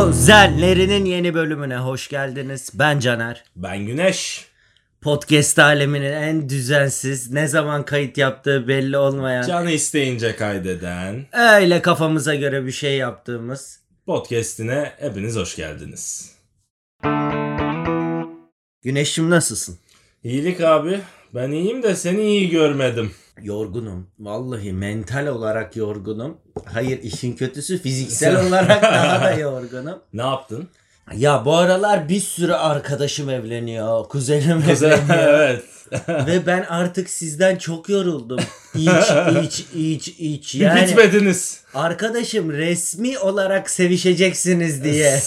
Kuzenlerinin yeni bölümüne hoş geldiniz. Ben Caner. Ben Güneş. Podcast aleminin en düzensiz, ne zaman kayıt yaptığı belli olmayan, Canı isteyince kaydeden öyle kafamıza göre bir şey yaptığımız. podcast'ine hepiniz hoş geldiniz. Güneşim nasılsın? İyilik abi. Ben iyiyim de seni iyi görmedim. Yorgunum. Vallahi mental olarak yorgunum. Hayır işin kötüsü fiziksel olarak daha da yorgunum. Ne yaptın? Ya bu aralar bir sürü arkadaşım evleniyor. Kuzenim evleniyor. evet. Ve ben artık sizden çok yoruldum. İç, iç, iç, iç. Yani Bitmediniz. arkadaşım resmi olarak sevişeceksiniz diye.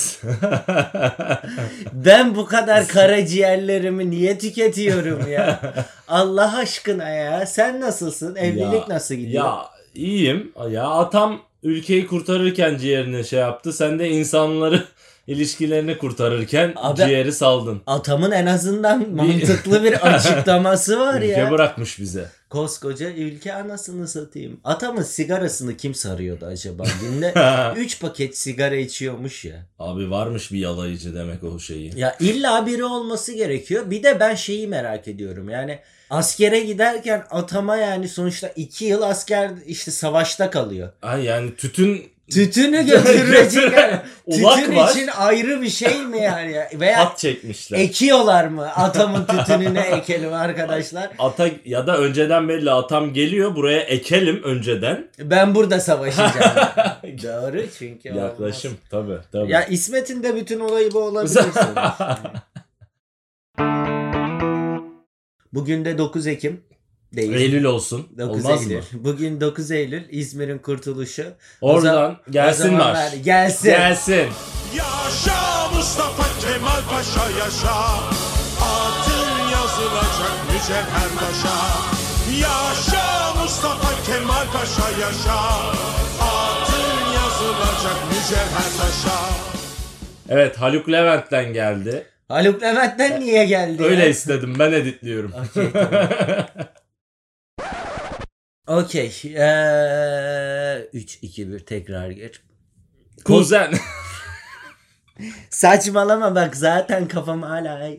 Ben bu kadar karaciğerlerimi niye tüketiyorum ya? Allah aşkına ya. Sen nasılsın? Evlilik Ya- nasıl gidiyor? Ya iyiyim. Ya atam ülkeyi kurtarırken ciğerini şey yaptı. Sen de insanları ilişkilerini kurtarırken Abi- ciğeri saldın. Atamın en azından mantıklı bir açıklaması var Ülke ya. bırakmış bize. Koskoca ülke anasını satayım. Atamın sigarasını kim sarıyordu acaba? Günde 3 paket sigara içiyormuş ya. Abi varmış bir yalayıcı demek o şeyi. Ya illa biri olması gerekiyor. Bir de ben şeyi merak ediyorum. Yani askere giderken atama yani sonuçta 2 yıl asker işte savaşta kalıyor. Ay yani tütün Tütünü götürecek yani. Ulak Tütün var. için ayrı bir şey mi yani? Veya at çekmişler. ekiyorlar mı? Atamın tütününe ekelim arkadaşlar. Ata ya da önceden belli atam geliyor buraya ekelim önceden. Ben burada savaşacağım. Doğru çünkü. olmaz. Yaklaşım tabi tabi. Ya İsmet'in de bütün olayı bu olabilir. Bugün de 9 Ekim. Değil. Eylül olsun. 9 Olmaz Eylül. mı? Bugün 9 Eylül İzmir'in kurtuluşu. Oradan O gelsin marş. ver- Gelsin. Gelsin. Yaşa Mustafa Kemal Paşa yaşa Adın yazılacak mücevher taşa Yaşa Mustafa Kemal Paşa yaşa Adın yazılacak mücevher taşa Evet Haluk Levent'ten geldi. Haluk Levent'ten niye geldi? Öyle ya? istedim ben editliyorum. Okey tamam. Okey. Ee, 3, 2, 1 tekrar gir. Kuzen. Saçmalama bak zaten kafam hala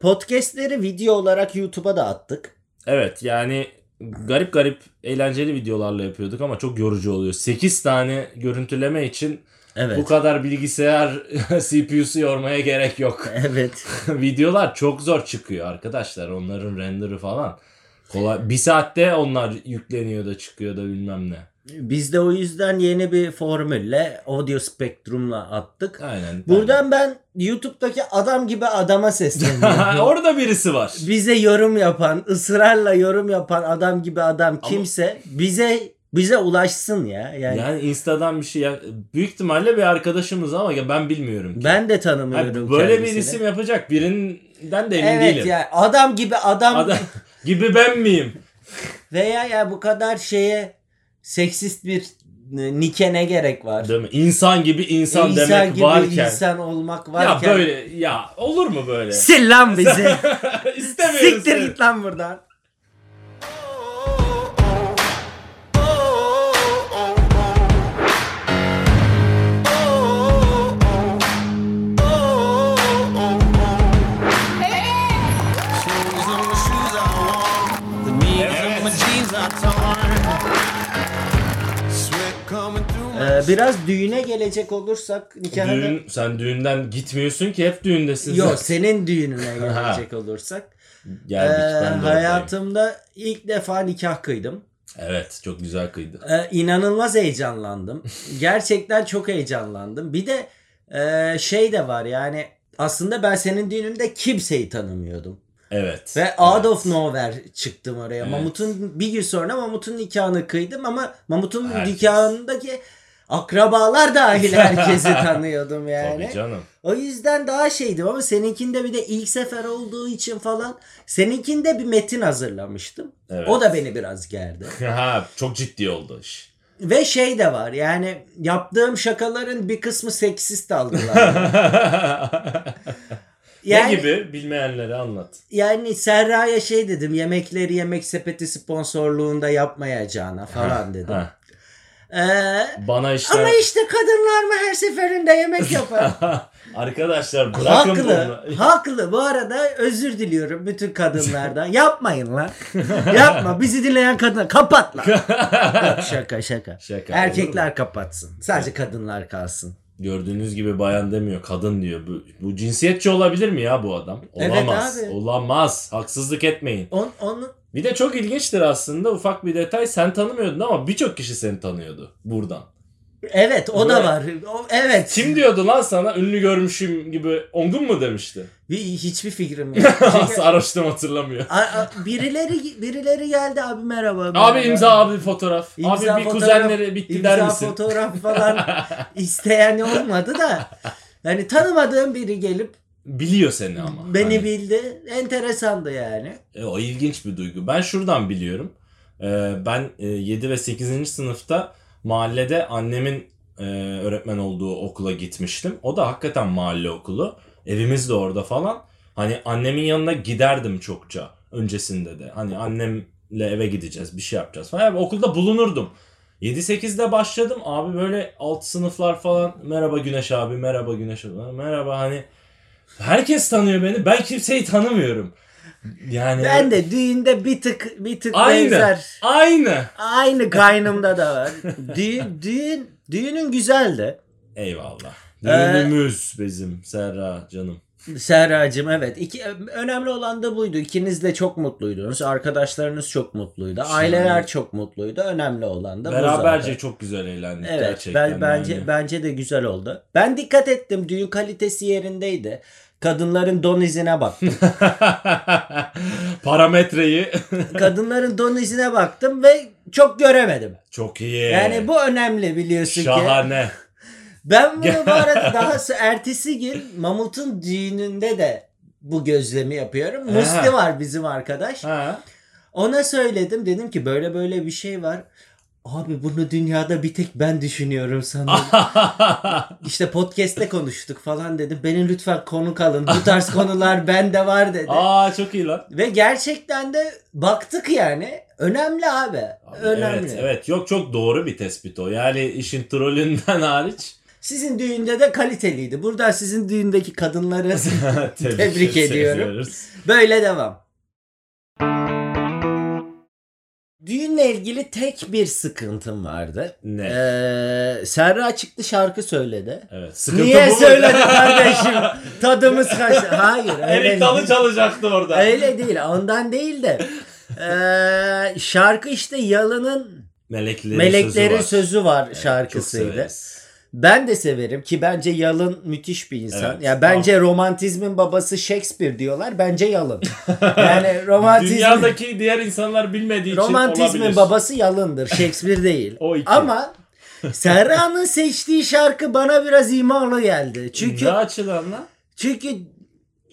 Podcast'leri video olarak YouTube'a da attık. evet yani garip garip eğlenceli videolarla yapıyorduk ama çok yorucu oluyor. 8 tane görüntüleme için Evet. bu kadar bilgisayar CPU'su yormaya gerek yok. Evet. Videolar çok zor çıkıyor arkadaşlar. Onların render'ı falan. Kolay. Bir saatte onlar yükleniyor da çıkıyor da bilmem ne. Biz de o yüzden yeni bir formülle Audio Spectrum'la attık. Aynen. Buradan ben YouTube'daki adam gibi adama sesleniyorum. Orada birisi var. bize yorum yapan, ısrarla yorum yapan adam gibi adam kimse bize bize ulaşsın ya. Yani, Yani Insta'dan bir şey ya- büyük ihtimalle bir arkadaşımız ama ya ben bilmiyorum ki. ben de Yani tanımıyorum böyle bir kendisini. isim yapacak birinden de emin Evet değilim. ya adam gibi adam, Adam gibi ben miyim? veya ya bu kadar şeye seksist bir nike ne gerek var? Değil mi? İnsan gibi insan, İnsan demek gibi varken. insan olmak ya varken. böyle ya olur mu böyle? Sil lan bizi. İstemiyoruz. Siktir seni. git lan buradan. Biraz düğüne gelecek olursak nikahına... Düğün, sen düğünden gitmiyorsun ki hep düğündesin. Yok zaten. senin düğününe gelecek olursak. Geldik Ee, ben de oradayım. hayatımda ilk defa nikah kıydım. Evet çok güzel kıydı. Ee, inanılmaz heyecanlandım. Gerçekten çok heyecanlandım. Bir de e, şey de var yani aslında ben senin düğününde kimseyi tanımıyordum. Evet. Ve out evet. of nowhere çıktım oraya. Evet. Mamut'un bir gün sonra Mamut'un nikahını kıydım ama Mamut'un nikahındaki akrabalar dahil herkesi tanıyordum yani. Tabii canım. O yüzden daha şeydim ama seninkinde bir de ilk sefer olduğu için falan seninkinde bir metin hazırlamıştım. Evet. O da beni biraz gerdi. ha, çok ciddi oldu iş. Ve şey de var yani yaptığım şakaların bir kısmı seksist aldılar. Yani, ne gibi? Bilmeyenlere anlat. Yani Serra'ya şey dedim yemekleri yemek sepeti sponsorluğunda yapmayacağına falan dedim. Ha. Ee, Bana işte ama işte kadınlar mı her seferinde yemek yapar? arkadaşlar bırakın haklı. bunu. Haklı. Bu arada özür diliyorum bütün kadınlardan. Yapmayın lan. Yapma. Bizi dinleyen kadın kapat lan. Yok, şaka şaka. Şaka, Erkekler kapatsın. Sadece kadınlar kalsın. Gördüğünüz gibi bayan demiyor kadın diyor. Bu, bu cinsiyetçi olabilir mi ya bu adam? Evet Olamaz. abi. Olamaz. Haksızlık etmeyin. On, onu Bir de çok ilginçtir aslında ufak bir detay. Sen tanımıyordun ama birçok kişi seni tanıyordu buradan. evet o da Böyle- var. O, evet. Kim diyordu lan sana ünlü görmüşüm gibi Ongun mu demişti? Bir, hiçbir fikrim yok. Sarhoştum hatırlamıyor. a- a- birileri birileri geldi abi merhaba. Abi merhaba. imza abi fotoğraf. İmza abi bir fotoğraf, kuzenleri bitti imza der misin? fotoğraf falan isteyen olmadı da. Yani tanımadığım biri gelip Biliyor seni ama. beni Hani, bildi. Enteresandı yani. e, o ilginç bir duygu. Ben şuradan biliyorum. Ee, ben e, 7 ve 8. sınıfta mahallede annemin e, öğretmen olduğu okula gitmiştim. O da hakikaten mahalle okulu. Evimiz de orada falan. Hani annemin yanına giderdim çokça öncesinde de. Hani annemle eve gideceğiz bir şey yapacağız falan. Yani okulda bulunurdum. 7-8'de başladım abi böyle alt sınıflar falan merhaba Güneş abi merhaba Güneş abi merhaba hani herkes tanıyor beni ben kimseyi tanımıyorum. Yani Ben de düğünde bir tık bir tık Aynı. benzer. Aynı. Aynı kaynımda da var. düğün düğün düğünün güzeldi. Eyvallah. Ee, Düğünümüz bizim Serra canım. Serracığım evet. İki, önemli olan da buydu. İkiniz de çok mutluydunuz. Arkadaşlarınız çok mutluydu. Aileler çok mutluydu. Önemli olan da bu Beraberce zaten. çok güzel eğlendik Evet, gerçekten. ben, bence yani. bence de güzel oldu. Ben dikkat ettim. Düğün kalitesi yerindeydi. Kadınların don izine baktım. Parametreyi Kadınların don izine baktım ve çok göremedim. çok iyi. Yani bu önemli biliyorsun ki. Şahane. Ben bunu bu arada daha ertesi gün Mamut'un düğününde de bu gözlemi yapıyorum. Musti var bizim arkadaş. Ha. Ona söyledim. Dedim ki böyle böyle bir şey var. Abi bunu dünyada bir tek ben düşünüyorum sanırım. işte podcast'te konuştuk falan dedim. Beni lütfen konuk alın. Bu tarz konular bende var dedi. Aa çok iyi lan. Ve gerçekten de baktık yani. Önemli abi. Abi, Önemli. Evet, evet. Yok çok doğru bir tespit o. Yani işin trollünden hariç. Sizin düğünde de kaliteliydi. Buradan sizin düğündeki kadınları Tebrik ediyorum. ediyoruz. Böyle devam. Düğünle ilgili tek bir sıkıntım vardı. Ne? Ee, Serra çıktı şarkı söyledi. Evet. Sıkıntı Niye bu söyledi kardeşim? Tadımız kaçtı. Hayır Erik dalı çalacaktı orada. Öyle değil. Ondan değil de. Ee, şarkı işte Yalın'ın Meleklerin, Meleklerin sözü Sözü var. var, Evet, çok şarkısıydı. severiz. Ben de severim ki bence Yalın müthiş bir insan. Evet. Ya bence romantizmin babası Shakespeare diyorlar. Bence Yalın. Yani romantizmin Dünyadaki diğer insanlar bilmediği için romantizmin olabilir. babası Yalın'dır. Shakespeare değil. O iki. Ama Serra'nın seçtiği şarkı bana biraz imalı geldi. Çünkü Ne açıdan lan? çünkü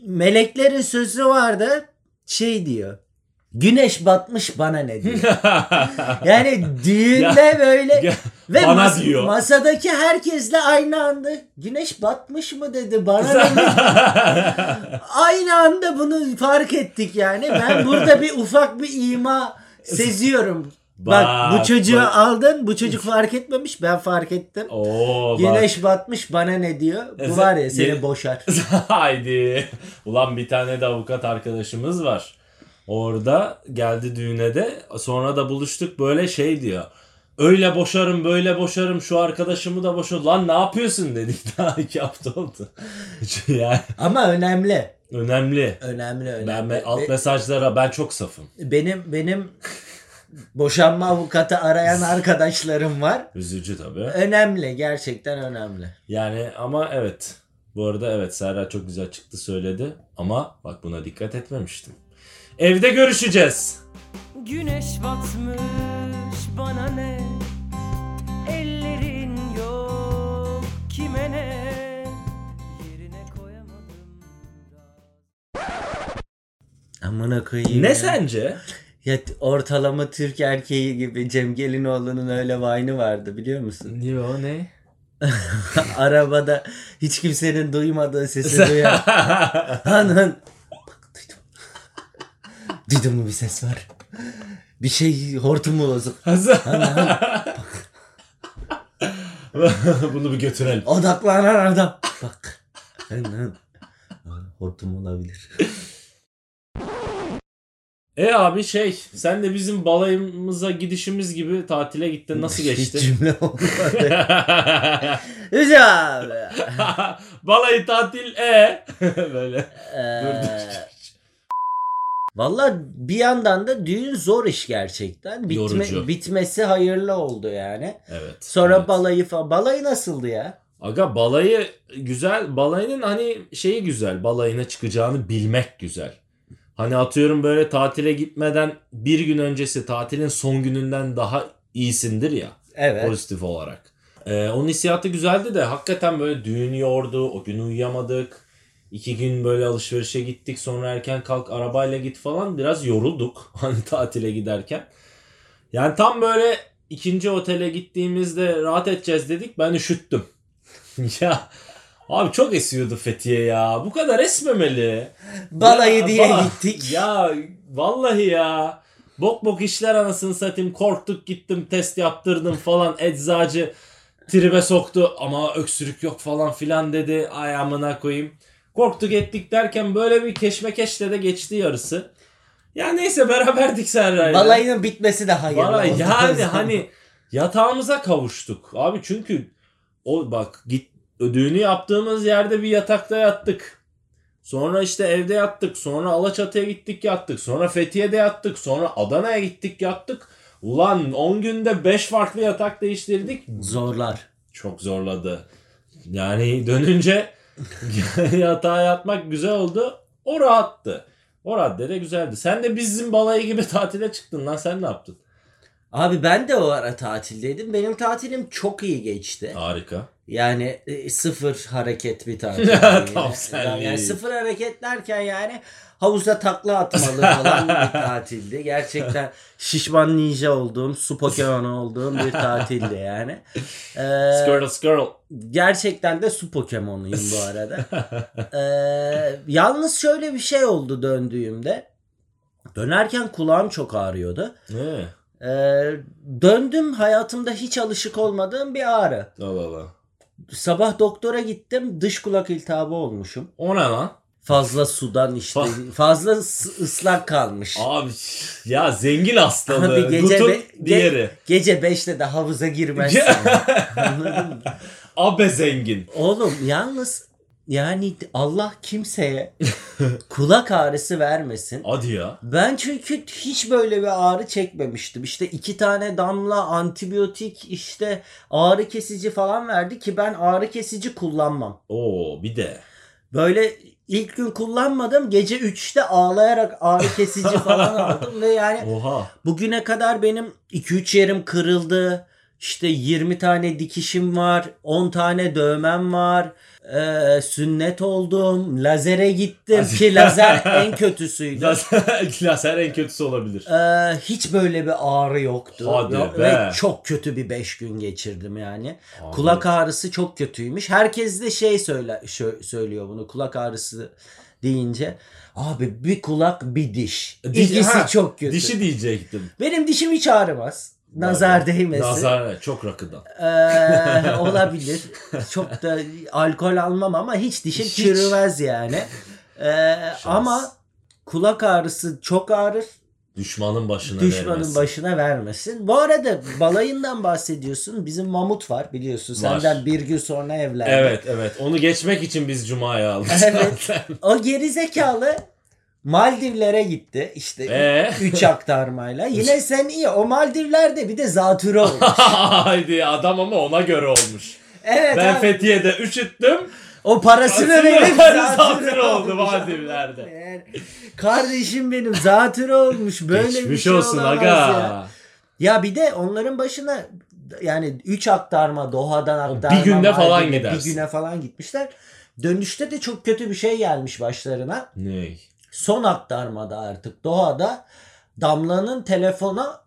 meleklerin sözü vardı. Şey diyor. Güneş batmış bana ne diyor. Yani düğünde böyle Ya, ve bana mas- diyor. masadaki herkesle aynı anda güneş batmış mı dedi bana dedi. aynı anda bunu fark ettik yani. Ben burada bir ufak bir ima seziyorum. Bak, Bak, bu çocuğu bak. aldın. Bu çocuk fark etmemiş. Ben fark ettim. Oo bak. Güneş batmış bana ne diyor. Bu var ya sen- seni boşar. Haydi. Ulan bir tane de avukat arkadaşımız var. Orada geldi düğüne de sonra da buluştuk böyle şey diyor. Öyle boşarım böyle boşarım şu arkadaşımı da boşar. Lan ne yapıyorsun dedik daha iki hafta oldu. yani Ama önemli. önemli. Önemli önemli. Ben, alt Be- mesajlara ben çok safım. benim benim boşanma avukatı arayan arkadaşlarım var. Üzücü tabii. Önemli. Gerçekten önemli. Yani ama evet. Bu arada evet Serra çok güzel çıktı söyledi. Ama bak buna dikkat etmemiştim. Evde görüşeceğiz. Güneş batmış bana ne Amına koyayım. Ne ya. sence? Ya ortalama Türk erkeği gibi Cem Gelinoğlu'nun öyle vine'ı vardı biliyor musun? Yo ne? Arabada hiç kimsenin duymadığı sesi duyan. Hanın. Bak duydum. Duydun mu bir ses var? Bir şey hortumu bozuk. Hazır. Han han. Bunu bir götürelim. Odaklanan adam. Bak. Hortum olabilir. E abi şey sen de bizim balayımıza gidişimiz gibi tatile gittin. Nasıl Hiç geçti? cümle olmadı. Güzel abi. Balayı tatil e böyle. Ee, Valla bir yandan da düğün zor iş gerçekten. Bitme, Yorucu. bitmesi hayırlı oldu yani. Evet. Sonra evet. balayı falan. Balayı nasıldı ya? Aga balayı güzel. Balayının hani şeyi güzel. Balayına çıkacağını bilmek güzel. Hani atıyorum böyle tatile gitmeden bir gün öncesi tatilin son gününden daha iyisindir ya. Evet. Pozitif olarak. Ee, onun hissiyatı güzeldi de hakikaten böyle düğün yordu. O gün uyuyamadık. İki gün böyle alışverişe gittik. Sonra erken kalk arabayla git falan. Biraz yorulduk hani tatile giderken. Yani tam böyle ikinci otele gittiğimizde rahat edeceğiz dedik. Ben üşüttüm. ya abi çok esiyordu Fethiye ya. Bu kadar esmemeli. Balayı Ya, diye ba- gittik. Ya vallahi ya. Bok bok işler anasını satayım. Korktuk gittim test yaptırdım falan. Eczacı tribe soktu ama öksürük yok falan filan dedi. Ay amına koyayım. Korktuk ettik derken böyle bir keşmekeşle de geçti yarısı. Ya neyse beraberdik Serra'yla. Balayının bitmesi de hayırlı Balay oldu. yani hani yatağımıza kavuştuk. Abi çünkü o bak git düğünü yaptığımız yerde bir yatakta yattık. Sonra işte evde yattık. Sonra Alaçatı'ya gittik yattık. Sonra Fethiye'de yattık. Sonra Adana'ya gittik yattık. Ulan 10 günde 5 farklı yatak değiştirdik. Zorlar. Çok zorladı. Yani dönünce yatağa yatmak güzel oldu. O rahattı. O radde de güzeldi. Sen de bizim balayı gibi tatile çıktın lan. Sen ne yaptın? Abi ben de o ara tatildeydim. Benim tatilim çok iyi geçti. Harika. Yani e, sıfır hareket bir tatil. Tam senlik. yani sıfır hareket derken yani havuzda takla atmalı falan bir tatildi. Gerçekten şişman ninja olduğum, su pokemonu olduğum bir tatildi yani. Ee, Skirtle skirtle. gerçekten de su pokemonuyum bu arada. Ee, yalnız şöyle bir şey oldu döndüğümde. Dönerken kulağım çok ağrıyordu. Ne? Ee, döndüm hayatımda hiç alışık olmadığım bir ağrı. Allah Allah. Sabah doktora gittim dış kulak iltihabı olmuşum. O ne lan? Fazla sudan işte Fa- fazla ıs- ıslak kalmış. Abi ya zengin hastalığı. Abi gece Gutun be- ge- diğeri. Gece 5'te de havuza girmezsin. Anladın mı? Abe zengin. Oğlum yalnız yani Allah kimseye kulak ağrısı vermesin. Hadi ya. Ben çünkü hiç böyle bir ağrı çekmemiştim. İşte iki tane damla antibiyotik işte ağrı kesici falan verdi ki ben ağrı kesici kullanmam. Oo bir de. Böyle ilk gün kullanmadım. Gece 3'te ağlayarak ağrı kesici falan aldım ve yani Oha. bugüne kadar benim 2-3 yerim kırıldı. İşte 20 tane dikişim var, 10 tane dövmem var. Ee, sünnet oldum, lazere gittim ki lazer en kötüsüydü. Lazer, en kötüsü olabilir. Ee, hiç böyle bir ağrı yoktu. Hadi Yok- be. Ve çok kötü bir 5 gün geçirdim yani. Abi. Kulak ağrısı çok kötüymüş. Herkes de şey söyle, şö- söylüyor bunu kulak ağrısı deyince. Abi bir kulak bir diş. Diş- İkisi ha, çok kötü. Dişi diyecektim. Benim dişim hiç ağrımaz. Nazar değmesin. Nazar çok rakıdan. Ee, olabilir. Çok da alkol almam ama hiç dişim Hiç. çürümez yani. Ee, ama kulak ağrısı çok ağrır. Düşmanın başına Düşmanın vermesin. başına vermesin. Bu arada balayından bahsediyorsun. Bizim Mamut var biliyorsun. Var. Senden bir gün sonra evlendi. Evet evet. Onu geçmek için biz Cuma'ya aldık. Evet. zaten. O gerizekalı Maldivlere gitti. İşte Ee? 3 aktarmayla. Yine sen iyi. O Maldivler'de bir de zatürre olmuş. Haydi adam ama ona göre olmuş. Evet Ben abi. Fethiye'de üşüttüm. O parasını verip zatürre oldu. Maldivler'de. Yani, kardeşim benim zatürre olmuş. Böyle bir Geçmiş şey olsun aga. Ya. ya bir de onların başına yani 3 aktarma Doha'dan aktarma. bir günde falan Maldiv'e gidersin. Bir güne falan gitmişler. Dönüşte de çok kötü bir şey gelmiş başlarına. Ne? Son aktarmada artık Doha'da Damla'nın telefona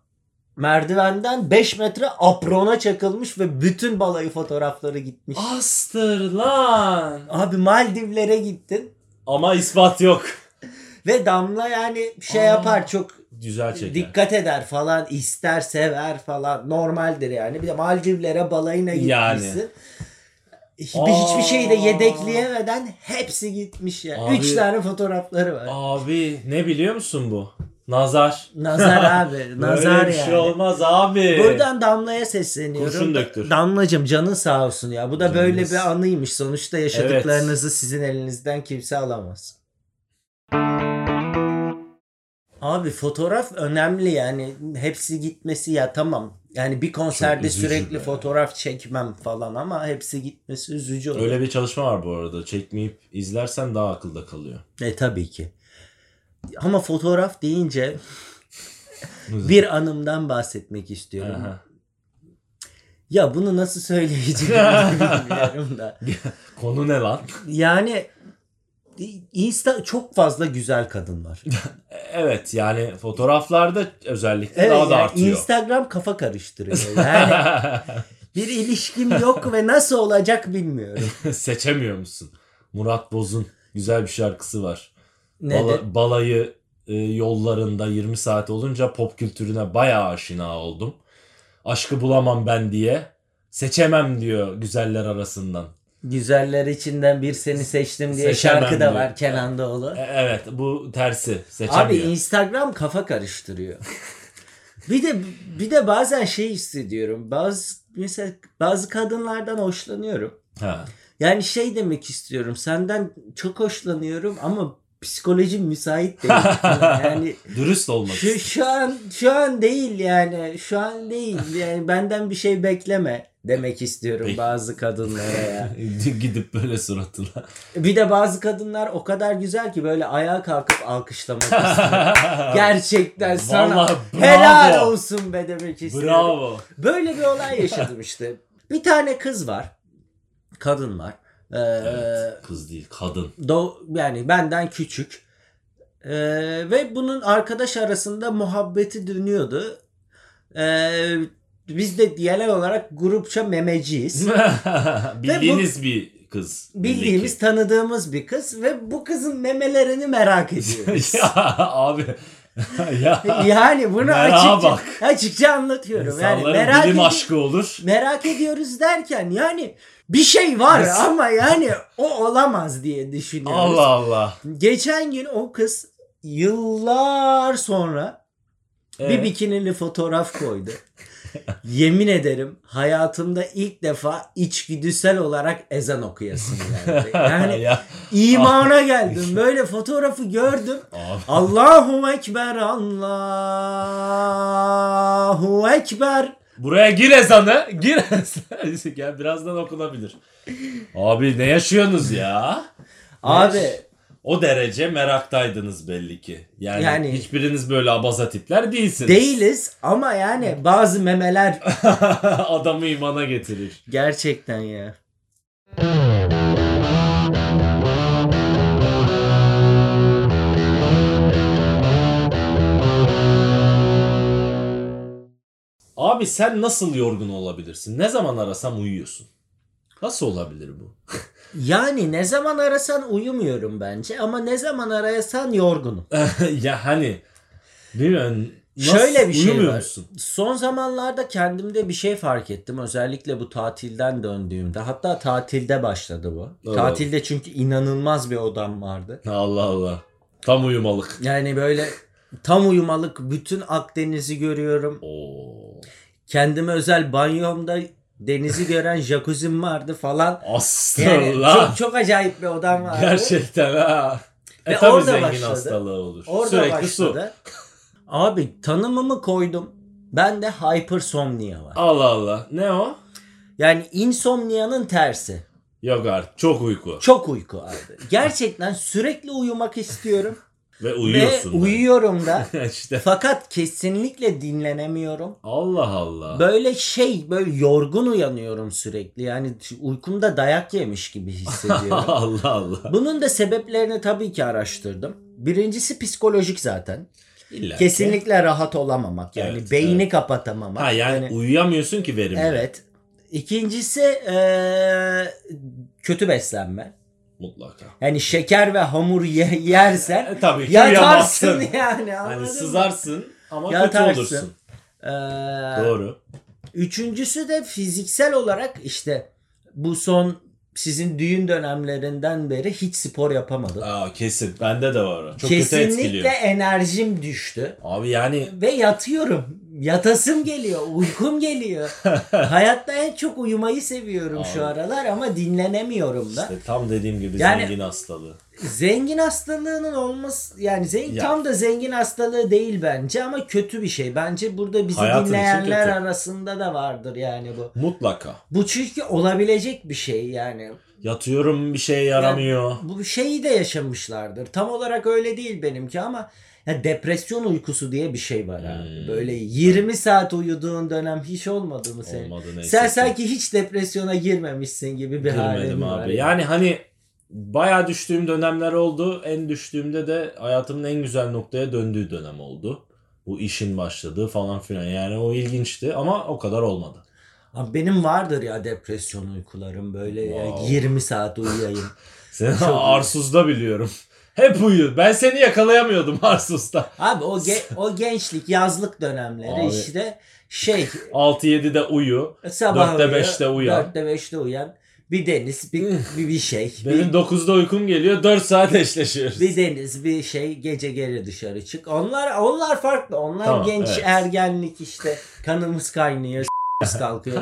merdivenden 5 metre aprona çakılmış ve bütün balayı fotoğrafları gitmiş. Astır lan. Abi Maldivlere gittin Ama ispat yok. ve Damla yani şey Aa. yapar çok güzel çeker. dikkat eder falan, ister, sever falan. Normaldir yani. Bir de Maldivlere balayına Yani. Hiçbir, hiçbir şeyi de yedekleyemeden hepsi gitmiş ya. Abi- Üç tane fotoğrafları var. Abi ne biliyor musun bu? Nazar. Nazar abi. Nazar Böyle yani. şey olmaz abi. Buradan Damla'ya sesleniyorum. Kurşun döktür. Damlacım canın sağ olsun ya. Bu da böyle Canınız. bir anıymış. Sonuçta yaşadıklarınızı sizin elinizden kimse alamaz. Abi fotoğraf önemli yani. Hepsi gitmesi ya tamam. Yani bir konserde sürekli be. fotoğraf çekmem falan ama hepsi gitmesi üzücü olur. Öyle bir çalışma var bu arada. Çekmeyip izlersen daha akılda kalıyor. E tabii ki. Ama fotoğraf deyince bir anımdan bahsetmek istiyorum. Aha. Ya bunu nasıl söyleyeceğimi bilmiyorum da. Konu ne lan? Yani Insta çok fazla güzel kadın var. Evet yani fotoğraflarda özellikle Evet, daha da yani artıyor. Instagram kafa karıştırıyor. Yani bir ilişkim yok ve nasıl olacak bilmiyorum. Seçemiyor musun? Murat Boz'un güzel bir şarkısı var. Nedir? Bala- balayı e, yollarında 20 saat olunca pop kültürüne bayağı aşina oldum. Aşkı bulamam ben diye. Seçemem diyor güzeller arasından. Güzeller içinden bir seni seçtim diye Seçemem şarkı da diyor. var Kenan Doğulu. E, evet bu tersi. Seçemiyor. Abi Instagram kafa karıştırıyor. bir de bir de bazen şey hissediyorum. Bazı mesela bazı kadınlardan hoşlanıyorum. Ha. Yani şey demek istiyorum. Senden çok hoşlanıyorum ama psikolojim müsait değil. yani Dürüst olmak şu, şu an şu an değil yani. Şu an değil. Yani benden bir şey bekleme demek istiyorum Peki. bazı kadınlara ya. Gidip böyle suratına. Bir de bazı kadınlar o kadar güzel ki böyle ayağa kalkıp alkışlamak istiyor. Gerçekten sana Vallahi bravo. helal olsun be demek istiyorum. Bravo. Böyle bir olay yaşadım işte. Bir tane kız var. Kadın var. Ee, Evet, kız değil kadın. do- yani benden küçük. Ee, ve bunun arkadaş arasında muhabbeti dönüyordu. Ee, biz de genel olarak grupça memeciyiz. Bildiğiniz bir kız. Bildiğimiz, ki. tanıdığımız bir kız ve bu kızın memelerini merak ediyoruz. ya abi. ya. yani bunu açıkça, bak. açıkça anlatıyorum. Yani merak, bilim aşkı olur. merak ediyoruz derken yani bir şey var ama yani o olamaz diye düşünüyoruz. Allah Allah. Geçen gün o kız yıllar sonra bir Evet. bikinili fotoğraf koydu. Yemin ederim hayatımda ilk defa içgüdüsel olarak ezan okuyasım geldi. Yani ya, imana geldim. Böyle fotoğrafı gördüm. abi. Allahu Ekber, Allahu Ekber. Buraya gir ezanı. Gir ezanı. Gel birazdan okunabilir. Abi ne yaşıyorsunuz ya? Abi O derece meraktaydınız belli ki. Yani, Yani- hiçbiriniz böyle abaza tipler değilsiniz. değiliz ama yani bazı memeler Adamı imana getirir. gerçekten ya. Abi sen nasıl yorgun olabilirsin? Ne zaman arasam uyuyorsun. Nasıl olabilir bu? Yani ne zaman arasan uyumuyorum bence ama ne zaman arasan yorgunum. ya hani bilmiyorum. Nasıl, Şöyle bir şey var. musun? Son zamanlarda kendimde bir şey fark ettim. Özellikle bu tatilden döndüğümde. Hatta tatilde başladı bu. Evet. Tatilde çünkü inanılmaz bir odam vardı. Allah Allah. Tam uyumalık. Yani böyle tam uyumalık bütün Akdeniz'i görüyorum. Oo. Kendime özel banyomda denizi gören jacuzzi'm vardı falan. Yani Astırla. çok, çok acayip bir odam vardı. Gerçekten ha. E tabii orada zengin başladı. hastalığı olur. Orada Sürekli başladı. Abi tanımımı koydum. Bende hypersomnia var. su. Allah Allah. Ne o? Yani insomnia'nın tersi. Yok artık. Çok uyku. Çok uyku abi. Gerçekten sürekli uyumak istiyorum. Ve uyuyorsun. Ve da. uyuyorum da. işte. Fakat kesinlikle dinlenemiyorum. Allah Allah. Böyle şey böyle yorgun uyanıyorum sürekli. Yani uykumda dayak yemiş gibi hissediyorum. Allah Allah. Bunun da sebeplerini tabii ki araştırdım. Birincisi psikolojik zaten. İlla ki. Kesinlikle rahat olamamak. Yani Evet, beyni evet. kapatamamak. Ha yani Hani- uyuyamıyorsun ki verimli. Evet. İkincisi eee, kötü beslenme. Mutlaka. Yani şeker ve hamur ye- yersen E, tabii ki yatarsın yani. Hani mı? sızarsın ama Yatarsın. kötü olursun. Ee, Doğru. Üçüncüsü de fiziksel olarak işte bu son sizin düğün dönemlerinden beri hiç spor yapamadım. Aa, kesin. Bende de var. Çok kötü Kesinlikle etkiliyor. enerjim düştü. Abi yani Ve yatıyorum. Yatasım geliyor. Uykum geliyor. Hayatta en çok uyumayı seviyorum şu Abi. aralar ama dinlenemiyorum da. işte tam dediğim gibi Yani- zengin hastalığı. Zengin hastalığının olması yani zengin, Ya. tam da zengin hastalığı değil bence ama kötü bir şey. Bence burada bizi Hayatın dinleyenler arasında da vardır yani bu. Mutlaka. Bu çünkü olabilecek bir şey yani. Yatıyorum bir şey yaramıyor. Bu şeyi de yaşamışlardır. Tam olarak öyle değil benimki ama ya depresyon uykusu diye bir şey var abi. Hmm. Böyle 20 saat uyuduğun dönem hiç olmadı mı senin? Olmadı neyse Sen ki. sanki hiç depresyona girmemişsin gibi bir halin Girmedim var. abi. Yani hani bayağı düştüğüm dönemler oldu. En düştüğümde de hayatımın en güzel noktaya döndüğü dönem oldu. Bu işin başladığı falan filan. Yani o ilginçti ama o kadar olmadı. Abi benim vardır ya depresyon uykularım böyle ya Wow. 20 saat uyuyayım. Seni Çok- Arsuz'da biliyorum. Hep uyu. Ben seni yakalayamıyordum Arsuz'da. Abi o ge- o gençlik yazlık dönemleri Abi. işte şey 6-7'de uyu. sabah 4'te uyu, 5'te uyan. 4'te 5'te uyan. Bir deniz, bir, bir, bir şey. Benim bir, 9'da uykum geliyor. 4 saat eşleşiyoruz. bir deniz, bir şey, gece geri dışarı çık. Onlar onlar farklı. Onlar Tamam, genç evet. ergenlik işte. Kanımız kaynıyor. kalkıyor.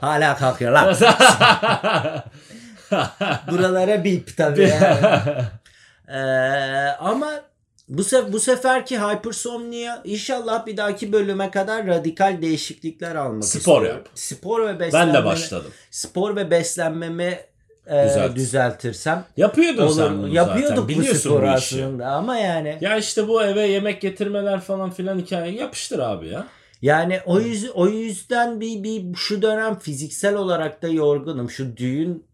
Hala kalkıyorlar. Buralara bip tabii yani. Ee, ama bu sef bu seferki hypersomnia inşallah bir dahaki bölüme kadar radikal değişiklikler almak Spor istiyorum. yap. Spor ve beslenme. ben de başladım. Spor ve beslenmemi e, Düzelt. düzeltirsem Yapıyordun sen olur. bunu Yapıyorduk zaten. bu Biliyorsun sporu bu işi. aslında ama yani Ya işte bu eve yemek getirmeler falan filan hikaye yapıştır abi ya. yani o yüz o yüzden bir bir şu dönem fiziksel olarak da yorgunum. Şu düğün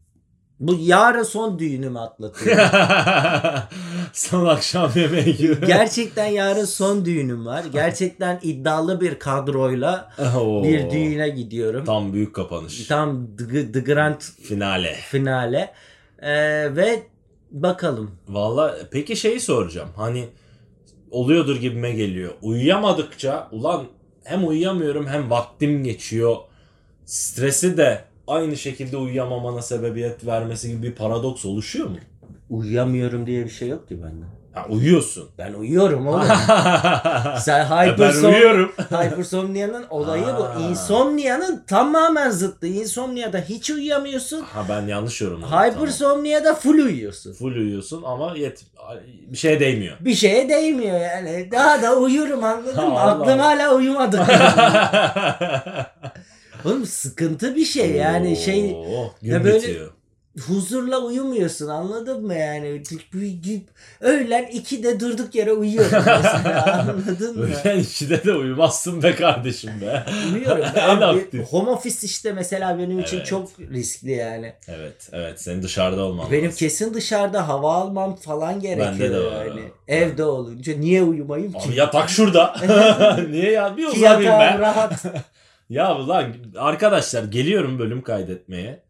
bu yarın son düğünümü atlatıyorum. Son akşam yemeği gibi. Gerçekten yarın son düğünüm var. Gerçekten iddialı bir kadroyla Oo. bir düğüne gidiyorum. Tam büyük kapanış. Tam The, The Grand Finale. finale. Ee, ve bakalım. Valla peki şeyi soracağım. Hani oluyordur gibime geliyor. Uyuyamadıkça ulan hem uyuyamıyorum hem vaktim geçiyor. Stresi de aynı şekilde uyuyamamana sebebiyet vermesi gibi bir paradoks oluşuyor mu? Uyuyamıyorum diye bir şey yok ki bende. Ha, uyuyorsun. Ben uyuyorum oğlum. Sen Ya ben hypersom uyuyorum. hypersomnia'nın olayı bu. Insomnia'nın tamamen zıttı. Insomnia'da hiç uyuyamıyorsun. Ha ben yanlış yorumladım. Tamam. Hypersomnia'da full uyuyorsun. Full uyuyorsun ama yet bir şeye değmiyor. Bir şeye değmiyor yani. Daha da uyurum anladın mı? Aklım hala uyumadı. Oğlum sıkıntı bir şey yani şey Oo, Ya böyle- bitiyor. huzurla uyumuyorsun anladın mı yani? Öğlen 2'de durduk yere uyuyorum mesela anladın mı? Öğlen 2'de de uyumazsın be kardeşim be. Uyuyorum. en aktif. home office işte mesela benim için Evet. çok riskli yani. Evet, evet. Senin dışarıda olman Benim lazım. kesin dışarıda hava almam falan gerekiyor Bende de var yani. Evde olunca niye uyumayayım ki? Abi yatak şurada. Niye ya? Bir Ki yatağım ben. rahat. Ya ulan arkadaşlar geliyorum bölüm kaydetmeye.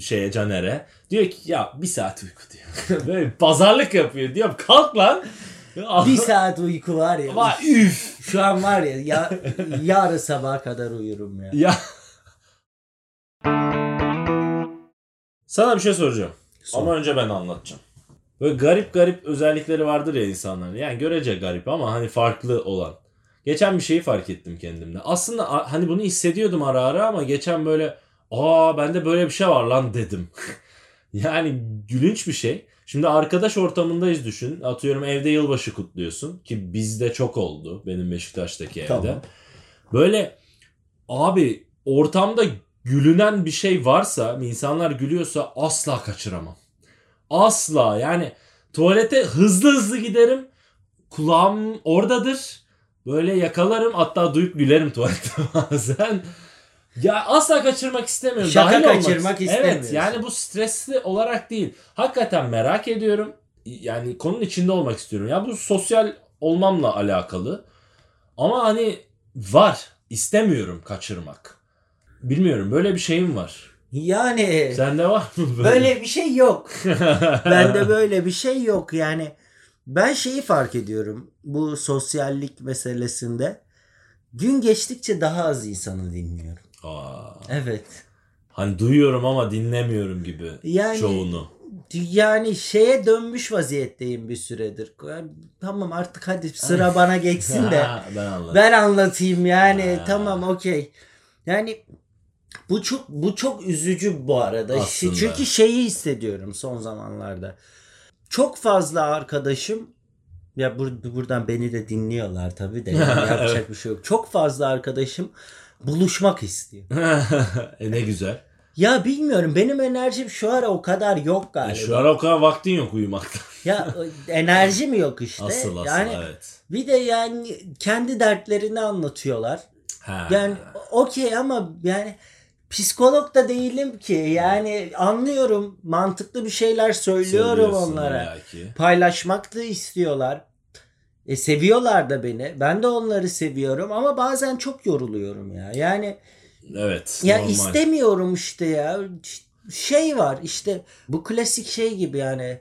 Şeye Caner'e. Diyor ki ya bir saat uyku diyor. Böyle pazarlık yapıyor. Diyorum kalk lan. bir saat uyku var ya. Ama üf. Şu an var ya, ya yarın sabaha kadar uyurum ya. Ya. Sana bir şey soracağım. Sor. Ama önce ben anlatacağım. Böyle garip garip özellikleri vardır ya insanların. Yani görece garip ama hani farklı olan. Geçen bir şeyi fark ettim kendimde. Aslında hani bunu hissediyordum ara ara ama geçen böyle aa bende böyle bir şey var lan dedim. yani gülünç bir şey. Şimdi arkadaş ortamındayız düşün. Atıyorum evde yılbaşı kutluyorsun ki bizde çok oldu benim Beşiktaş'taki evde. Tamam. Böyle abi ortamda gülünen bir şey varsa, insanlar gülüyorsa asla kaçıramam. Asla yani tuvalete hızlı hızlı giderim. Kulağım oradadır. Böyle yakalarım hatta duyup gülerim tuvalette bazen. Ya asla kaçırmak istemiyorum. Şaka Dahil kaçırmak ist- istemiyorsun. Evet yani bu stresli olarak değil. Hakikaten merak ediyorum. Yani konunun içinde olmak istiyorum. Ya bu sosyal olmamla alakalı. Ama hani var. İstemiyorum kaçırmak. Bilmiyorum böyle bir şeyim var. Yani Sende var mı böyle? böyle bir şey yok. Bende böyle bir şey yok. Yani ben şeyi fark ediyorum bu sosyallik meselesinde. Gün geçtikçe daha az insanı dinliyorum. Aa, Evet. hani duyuyorum ama dinlemiyorum gibi Yani- çoğunu. Yani şeye dönmüş vaziyetteyim bir süredir. Yani tamam artık hadi sıra bana geçsin de Ha, ben anladım. ben anlatayım yani Ha. tamam okey. Yani bu çok bu çok üzücü bu arada. Aslında. Çünkü şeyi hissediyorum son zamanlarda. Çok fazla arkadaşım ya bur- buradan beni de dinliyorlar tabii de yani yapacak Evet. bir şey yok. Çok fazla arkadaşım buluşmak istiyor. e ne güzel. Ya bilmiyorum benim enerjim şu ara o kadar yok E, galiba. şu ara o kadar vaktin yok uyumaktan. Ya enerji mi yok işte? Asıl asıl yani evet. bir de yani kendi dertlerini anlatıyorlar. Ha. Yani okey ama yani psikolog da değilim ki. Yani anlıyorum. Mantıklı bir şeyler söylüyorum onlara. illaki. Paylaşmak da istiyorlar. E seviyorlar da beni. Ben de onları seviyorum ama bazen çok yoruluyorum ya. Yani Evet. ya normal. istemiyorum işte ya. Şey var işte bu klasik şey gibi yani.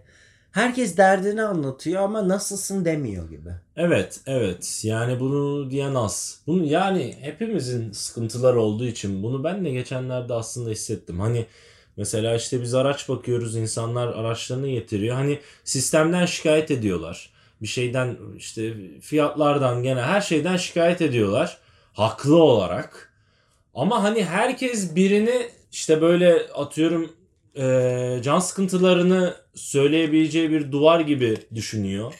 Herkes derdini anlatıyor ama nasılsın demiyor gibi. Evet, evet. Yani bunu diyen az. Bunu yani hepimizin sıkıntılar olduğu için bunu ben de geçenlerde aslında hissettim. Hani mesela işte biz araç bakıyoruz, insanlar araçlarını getiriyor. Hani sistemden şikayet ediyorlar. Bir şeyden işte fiyatlardan gene her şeyden şikayet ediyorlar. Haklı olarak. Ama hani herkes birini işte böyle atıyorum eee, can sıkıntılarını söyleyebileceği bir duvar gibi düşünüyor.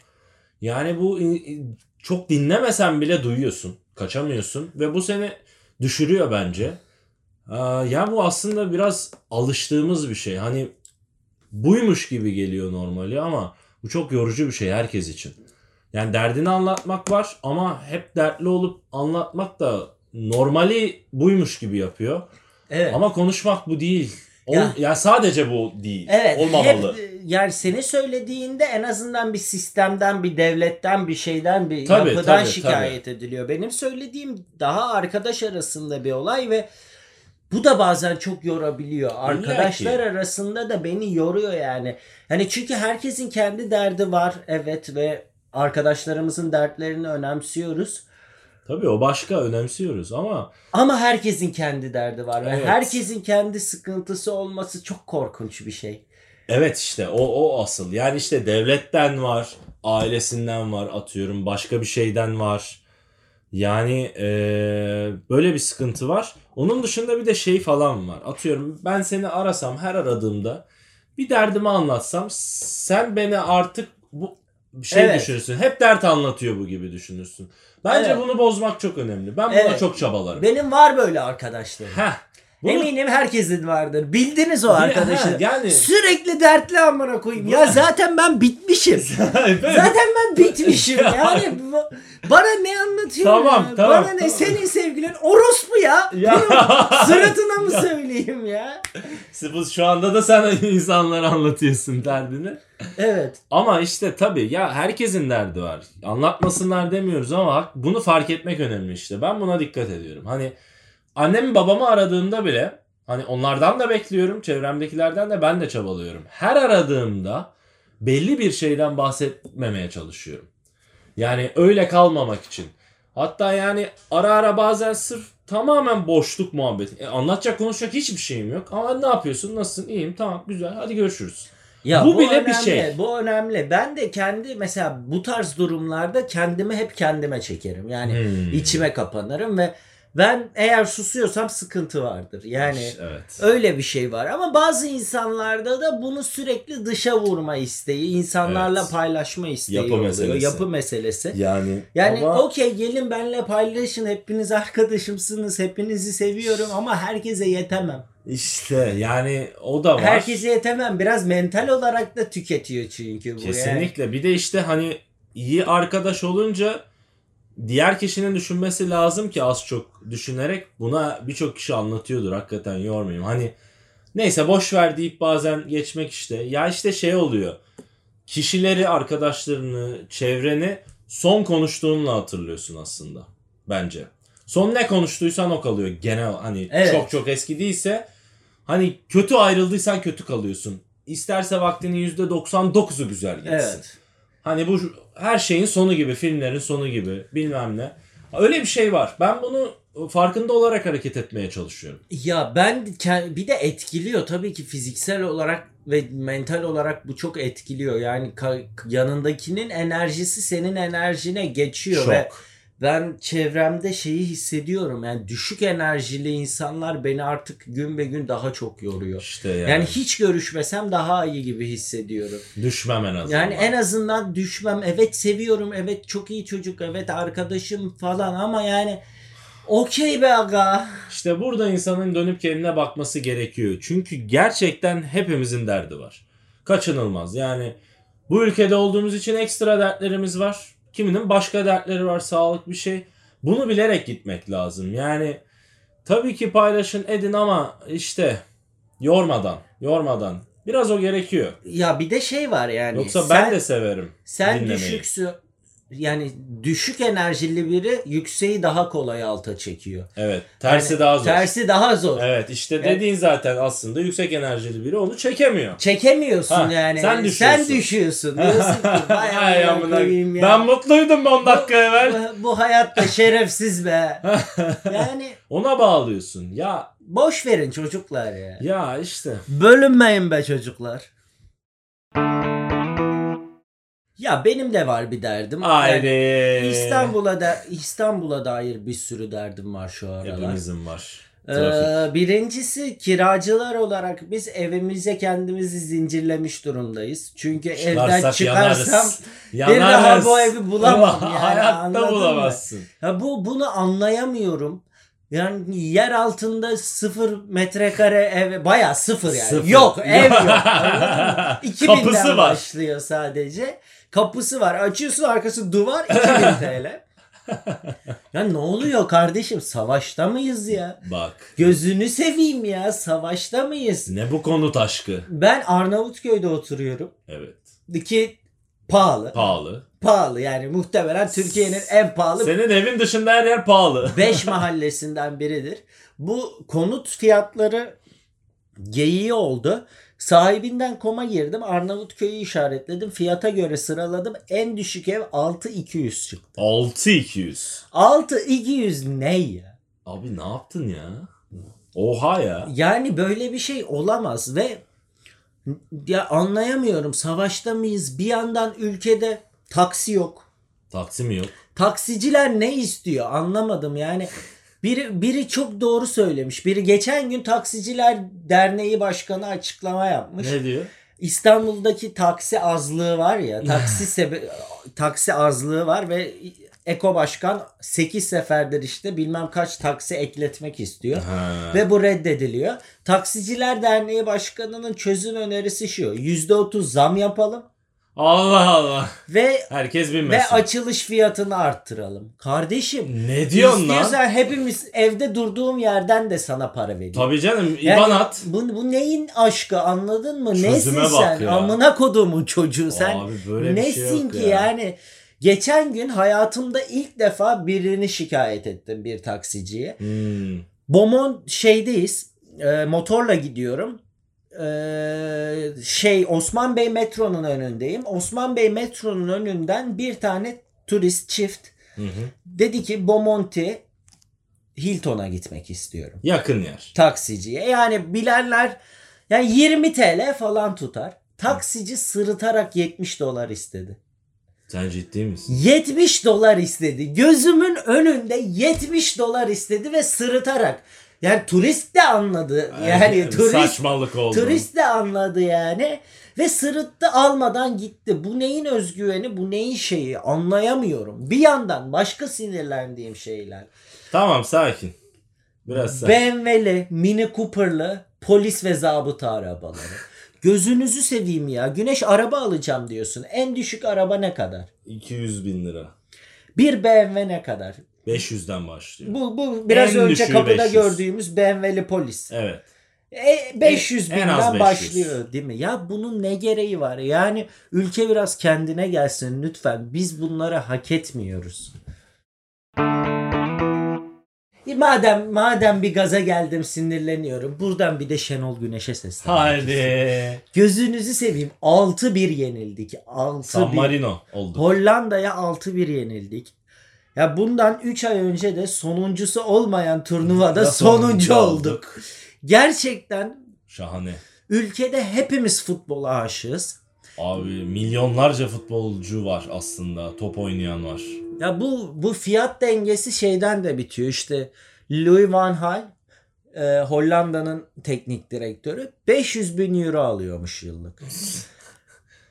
Yani bu çok dinlemesen bile duyuyorsun. Kaçamıyorsun ve bu seni düşürüyor bence. Aa, Ya bu aslında biraz alıştığımız bir şey. Hani buymuş gibi geliyor normali ama bu çok yorucu bir şey herkes için. Yani derdini anlatmak var ama hep dertli olup anlatmak da normali buymuş gibi yapıyor. Evet. Ama konuşmak bu değil. Ol, Ya- ya. sadece bu değil. Evet. Olmamalı. Hep, yani seni söylediğinde en azından bir sistemden, bir devletten, bir şeyden, bir Tabii, yapıdan tabii, şikayet ediliyor. Benim söylediğim daha arkadaş arasında bir olay ve bu da bazen çok yorabiliyor. Arkadaşlar arasında da beni yoruyor yani. Hani çünkü herkesin kendi derdi var evet ve arkadaşlarımızın dertlerini önemsiyoruz. Tabii o başka önemsiyoruz ama Ama herkesin kendi derdi var ve Evet. herkesin kendi sıkıntısı olması çok korkunç bir şey. Evet işte o o asıl. Yani işte devletten var, ailesinden var atıyorum, başka bir şeyden var. Yani eee, böyle bir sıkıntı var. Onun dışında bir de şey falan var. Atıyorum ben seni arasam her aradığımda bir derdimi anlatsam sen beni artık bu şey Evet. düşünürsün. Hep dert anlatıyor bu gibi düşünürsün. Bence Evet. bunu bozmak çok önemli. Ben buna Evet. çok çabalarım. Benim var böyle arkadaşlarım. Heh. Eminim herkesin vardır. Bildiniz o Ha, arkadaşı. yani Sürekli dertli amına koyayım. Ya zaten ben bitmişim. zaten ben bitmişim. Yani bana ne anlatıyor? Tamam, ya? tamam, Bana ne tamam. senin sevgilin orospu ya. Ya. Suratına mı söyleyeyim ya? Bu şu anda da sen insanlara anlatıyorsun derdini. Evet. Ama işte tabii ya herkesin derdi var. Anlatmasınlar demiyoruz ama bunu fark etmek önemli işte. Ben buna dikkat ediyorum. Hani annemi babamı aradığımda bile hani onlardan da bekliyorum. Çevremdekilerden de ben de çabalıyorum. Her aradığımda belli bir şeyden bahsetmemeye çalışıyorum. Yani öyle kalmamak için. Hatta yani ara ara bazen sırf tamamen boşluk muhabbeti. E, anlatacak konuşacak hiçbir şeyim yok. Ama ne yapıyorsun? Nasılsın? İyiyim. Tamam. Güzel. Hadi görüşürüz. Ya Bu bile bir önemli, şey. Bu önemli. Ben de kendi mesela bu tarz durumlarda kendimi hep kendime çekerim. Yani Hmm. içime kapanırım ve ben eğer susuyorsam sıkıntı vardır. Yani evet. öyle bir şey var ama bazı insanlarda da bunu sürekli dışa vurma isteği, insanlarla Evet. paylaşma isteği Yapı oluyor. meselesi. Yapı meselesi. Yani Yani ama okey gelin benimle paylaşın. Hepiniz arkadaşımsınız. Hepinizi seviyorum ama herkese yetemem. işte yani o da var. Herkese yetemem. Biraz mental olarak da tüketiyor çünkü bu yani. Kesinlikle. Bir de işte hani iyi arkadaş olunca diğer kişinin düşünmesi lazım ki az çok düşünerek buna birçok kişi anlatıyordur hakikaten yormayayım. Hani neyse boş ver deyip bazen geçmek işte. Ya işte şey oluyor. Kişileri, arkadaşlarını, çevreni son konuştuğunla hatırlıyorsun aslında bence. Son ne konuştuysan o kalıyor genel hani Evet. çok çok eski değilse Hani kötü ayrıldıysan kötü kalıyorsun. İsterse vaktinin %99'u güzel geçsin. Evet. Hani bu her şeyin sonu gibi, filmlerin sonu gibi bilmem ne. Öyle bir şey var. Ben bunu farkında olarak hareket etmeye çalışıyorum. Ya ben bir de etkiliyor tabii ki fiziksel olarak ve mental olarak bu çok etkiliyor. Yani yanındakinin enerjisi senin enerjine geçiyor ve Çok. Ben çevremde şeyi hissediyorum. Yani düşük enerjili insanlar beni artık gün be gün daha çok yoruyor. İşte yani. Yani hiç görüşmesem daha iyi gibi hissediyorum. düşmem en azından. Yani en azından düşmem. Evet seviyorum. Evet çok iyi çocuk. Evet arkadaşım falan ama yani okey be aga. İşte burada insanın dönüp kendine bakması gerekiyor. Çünkü gerçekten hepimizin derdi var. Kaçınılmaz. Yani bu ülkede olduğumuz için ekstra dertlerimiz var. Kiminin başka dertleri var, sağlık bir şey. Bunu bilerek gitmek lazım. Yani tabii ki paylaşın edin ama işte yormadan, yormadan. Biraz o gerekiyor. Ya bir de şey var yani. Yoksa sen, ben de severim sen dinlemeyi. düşüksün. Yani düşük enerjili biri yükseği daha kolay alta çekiyor. Evet, tersi Yani daha zor. Tersi daha zor. Evet, işte Evet. dediğin zaten aslında yüksek enerjili biri onu çekemiyor. Çekemiyorsun Ha, yani. sen düşüyorsun. Sen düşüyorsun. Diyorsun ki koyayım ya. Ben mutluydum 10 dakika evvel. bu, bu hayatta şerefsiz be. yani Ona bağlıyorsun. Ya boş verin çocuklar ya. ya işte. Bölünmeyin be çocuklar. Ya benim de var bir derdim. Haydi. Yani İstanbul'a da İstanbul'a dair bir sürü derdim var şu aralar. Hepimizin var. Ee, birincisi kiracılar olarak biz evimize kendimizi zincirlemiş durumdayız. Çünkü evden Çıkarsak çıkarsam yanarız. bir daha bu evi bulamam Ama yani, Hayatta anladın mı? bulamazsın. ya bu bunu anlayamıyorum. Yani yer altında sıfır metrekare ev baya sıfır yani. Sıfır. Yok ev yok. Anladın mı? 2000'den Kapısı var. başlıyor sadece. Kapısı var. Açıyorsun arkası duvar 2000 TL. ya ne oluyor kardeşim? Savaşta mıyız ya? Bak. Gözünü seveyim ya. Savaşta mıyız? Ne bu konut aşkı? Ben Arnavutköy'de oturuyorum. Evet. Ki pahalı. Pahalı. pahalı yani muhtemelen Türkiye'nin en pahalı Senin evin dışında her yer pahalı. 5 mahallesinden biridir. Bu konut fiyatları geyiği oldu. Sahibinden koma girdim. Arnavutköy'ü işaretledim. Fiyata göre sıraladım. En düşük ev 6200 çıktı. 6200. 6200 ne ya? Abi ne yaptın ya? Oha ya. Yani böyle bir şey olamaz ve ya anlayamıyorum. Savaşta mıyız? Bir yandan ülkede taksi yok. Taksim yok. Taksiciler ne istiyor anlamadım yani. Biri, biri çok doğru söylemiş. Biri geçen gün Taksiciler Derneği Başkanı açıklama yapmış. Ne diyor? İstanbul'daki taksi azlığı var ya taksi sebe taksi azlığı var ve Eko Başkan 8 seferdir işte bilmem kaç taksi ekletmek istiyor. Ha. Ve bu reddediliyor. Taksiciler Derneği Başkanı'nın çözüm önerisi şu. %30 zam yapalım Allah Allah. ve Herkes ve bilmesin. açılış fiyatını arttıralım. Kardeşim Ne diyorsun lan? istiyorsan hepimiz evde durduğum yerden de sana para vereyim. Tabii canım. Yani İban at. Bu, bu neyin aşkı anladın mı? Çözüme Nesin bak sen? ya. Amına kodumun çocuğu sen. Abi böyle bir şey Nesin yok ki ya. yani? Geçen gün hayatımda ilk defa birini şikayet ettim bir taksiciye. Hmm. Bomon şeydeyiz. e, motorla gidiyorum. E, şey Osman Bey metronun önündeyim. Osman Bey metronun önünden bir tane turist çift Hı hı. dedi ki Bomonti Hilton'a gitmek istiyorum. Yakın yer. Taksiciye. Yani bilenler yani 20 TL falan tutar. Taksici sırıtarak 70 dolar istedi. Sen ciddi misin? 70 dolar istedi. Gözümün önünde 70 dolar istedi ve sırıtarak. Yani turist de anladı. Yani bir turist saçmalık oldu. turist de anladı yani ve sırıttı almadan gitti. Bu neyin özgüveni, bu neyin şeyi anlayamıyorum. Bir yandan başka sinirlendiğim şeyler. Tamam sakin. Biraz sakin. BMW'li, Mini Cooper'lı polis ve zabıta arabaları. Gözünüzü seveyim ya. Güneş araba alacağım diyorsun. En düşük araba ne kadar? 200 bin lira. Bir BMW ne kadar? 500'den başlıyor. Bu, bu biraz En önce düşüğü kapıda 500. gördüğümüz BMW'li polis. Evet. E, 500 En- en az binden 500. başlıyor değil mi? Ya bunun ne gereği var? Yani ülke biraz kendine gelsin lütfen. Biz bunları hak etmiyoruz. Madem madem bir gaza geldim sinirleniyorum. Buradan bir de Şenol Güneş'e sesleniyorum. Haydi. Gözünüzü seveyim. 6-1 yenildik. 6-1. San Marino oldu. Hollanda'ya 6-1 yenildik. Ya bundan 3 ay önce de sonuncusu olmayan turnuvada Da sonuncu, sonuncu olduk. Gerçekten Şahane. ülkede hepimiz futbola aşığız. Abi milyonlarca futbolcu var aslında. Top oynayan var. Ya bu bu fiyat dengesi şeyden de bitiyor. İşte Louis van Gaal e, Hollanda'nın teknik direktörü 500 bin euro alıyormuş yıllık.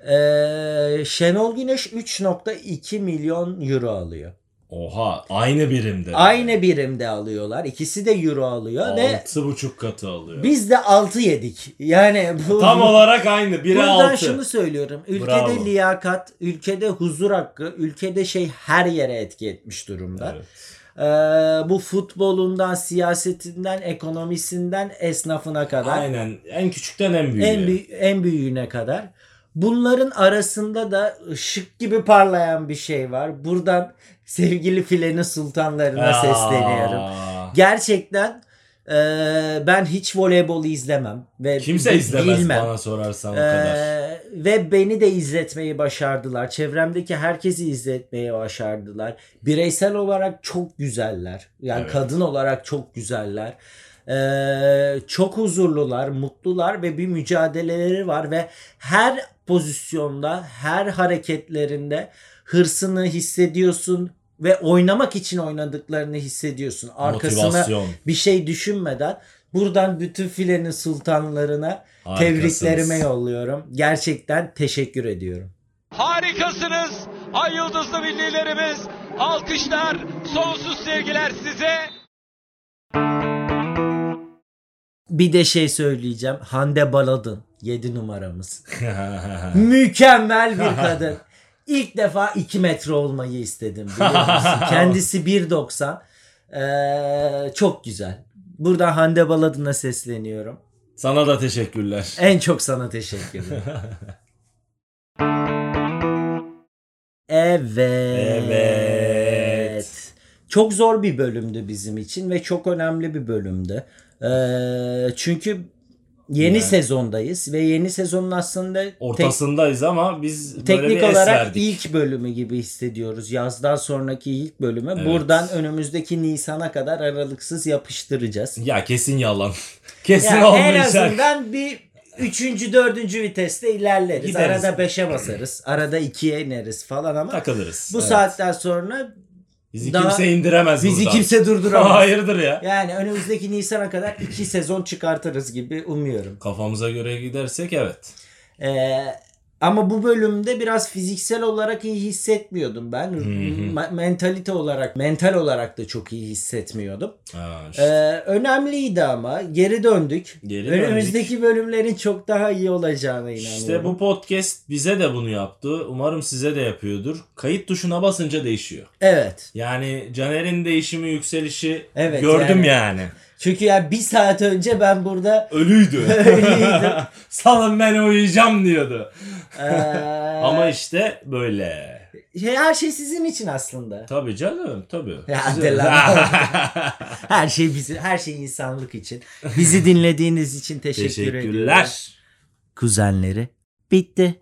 E, Şenol Güneş 3.2 milyon euro alıyor. Oha aynı birimde. Aynı birimde alıyorlar. İkisi de euro alıyor ve Altı buçuk katı alıyor. biz de 6 yedik. Yani bu Tam olarak aynı. Biri Buradan altı. şunu söylüyorum. Ülkede Bravo. liyakat, ülkede huzur hakkı, ülkede şey her yere etki etmiş durumda. Evet. Ee, bu futbolundan, siyasetinden, ekonomisinden, esnafına kadar, Aynen. En küçükten en büyüğü. en, büyü- en büyüğüne kadar. Bunların arasında da ışık gibi parlayan bir şey var. Buradan sevgili filenin sultanlarına Aa. sesleniyorum. Gerçekten e, ben hiç voleybol izlemem ve Kimse izlemez bilmem. bana sorarsan o Ee, kadar. ve beni de izletmeyi başardılar. Çevremdeki herkesi izletmeyi başardılar. Bireysel olarak çok güzeller. Yani Evet. kadın olarak çok güzeller. Ee, çok huzurlular, mutlular ve bir mücadeleleri var ve her pozisyonda, her hareketlerinde hırsını hissediyorsun ve oynamak için oynadıklarını hissediyorsun. Arkasına Motivasyon. bir şey düşünmeden buradan bütün filenin sultanlarına Harikasınız. tebriklerime yolluyorum. Gerçekten teşekkür ediyorum. Harikasınız. Ay yıldızlı millilerimiz. Alkışlar, sonsuz sevgiler size. Bir de şey söyleyeceğim. Hande Baladın 7 numaramız. Mükemmel bir kadın. İlk defa 2 metre olmayı istedim? Kendisi 1.90. Ee, çok güzel. Buradan Hande Baladın'a sesleniyorum. Sana da teşekkürler. En çok sana teşekkürler. Evet. Evet. Çok zor bir bölümdü bizim için ve çok önemli bir bölümdü. Ee, çünkü yeni Yani. sezondayız ve yeni sezonun aslında tek- Ortasındayız ama biz böyle teknik bir olarak verdik. ilk bölümü gibi hissediyoruz. Yazdan sonraki ilk bölümü. Evet. Buradan önümüzdeki Nisan'a kadar aralıksız yapıştıracağız. Ya kesin yalan. kesin Yani en olmayacak. azından bir üçüncü, dördüncü viteste ilerleriz. Gideriz. Arada beşe basarız. Arada ikiye ineriz falan ama Takılırız. bu Evet. saatten sonra Bizi daha- kimse indiremez bizi buradan. kimse durduramaz. Hayırdır ya. Yani önümüzdeki Nisan'a kadar iki sezon çıkartırız gibi umuyorum. Kafamıza göre gidersek evet. Ee, ama bu bölümde biraz fiziksel olarak iyi hissetmiyordum ben. Me- mentalite olarak, mental olarak da çok iyi hissetmiyordum. Ee, işte. önemliydi ama geri döndük. Geri Önümüzdeki bölümlerin çok daha iyi olacağına inanıyorum. İşte bu podcast bize de bunu yaptı. Umarım size de yapıyordur. Kayıt tuşuna basınca değişiyor. Evet. Yani Caner'in değişimi, yükselişi Evet, gördüm yani. yani. Çünkü ya bir saat önce ben burada Ölüydü. Ölüydü. Salın ben uyuyacağım diyordu. Eee, Ama işte böyle. şey, her şey sizin için aslında. Tabii canım tabii. Ya lan. Her şey bizi, her şey insanlık için. Bizi dinlediğiniz için teşekkür ediyorum. Teşekkürler. Kuzenleri bitti.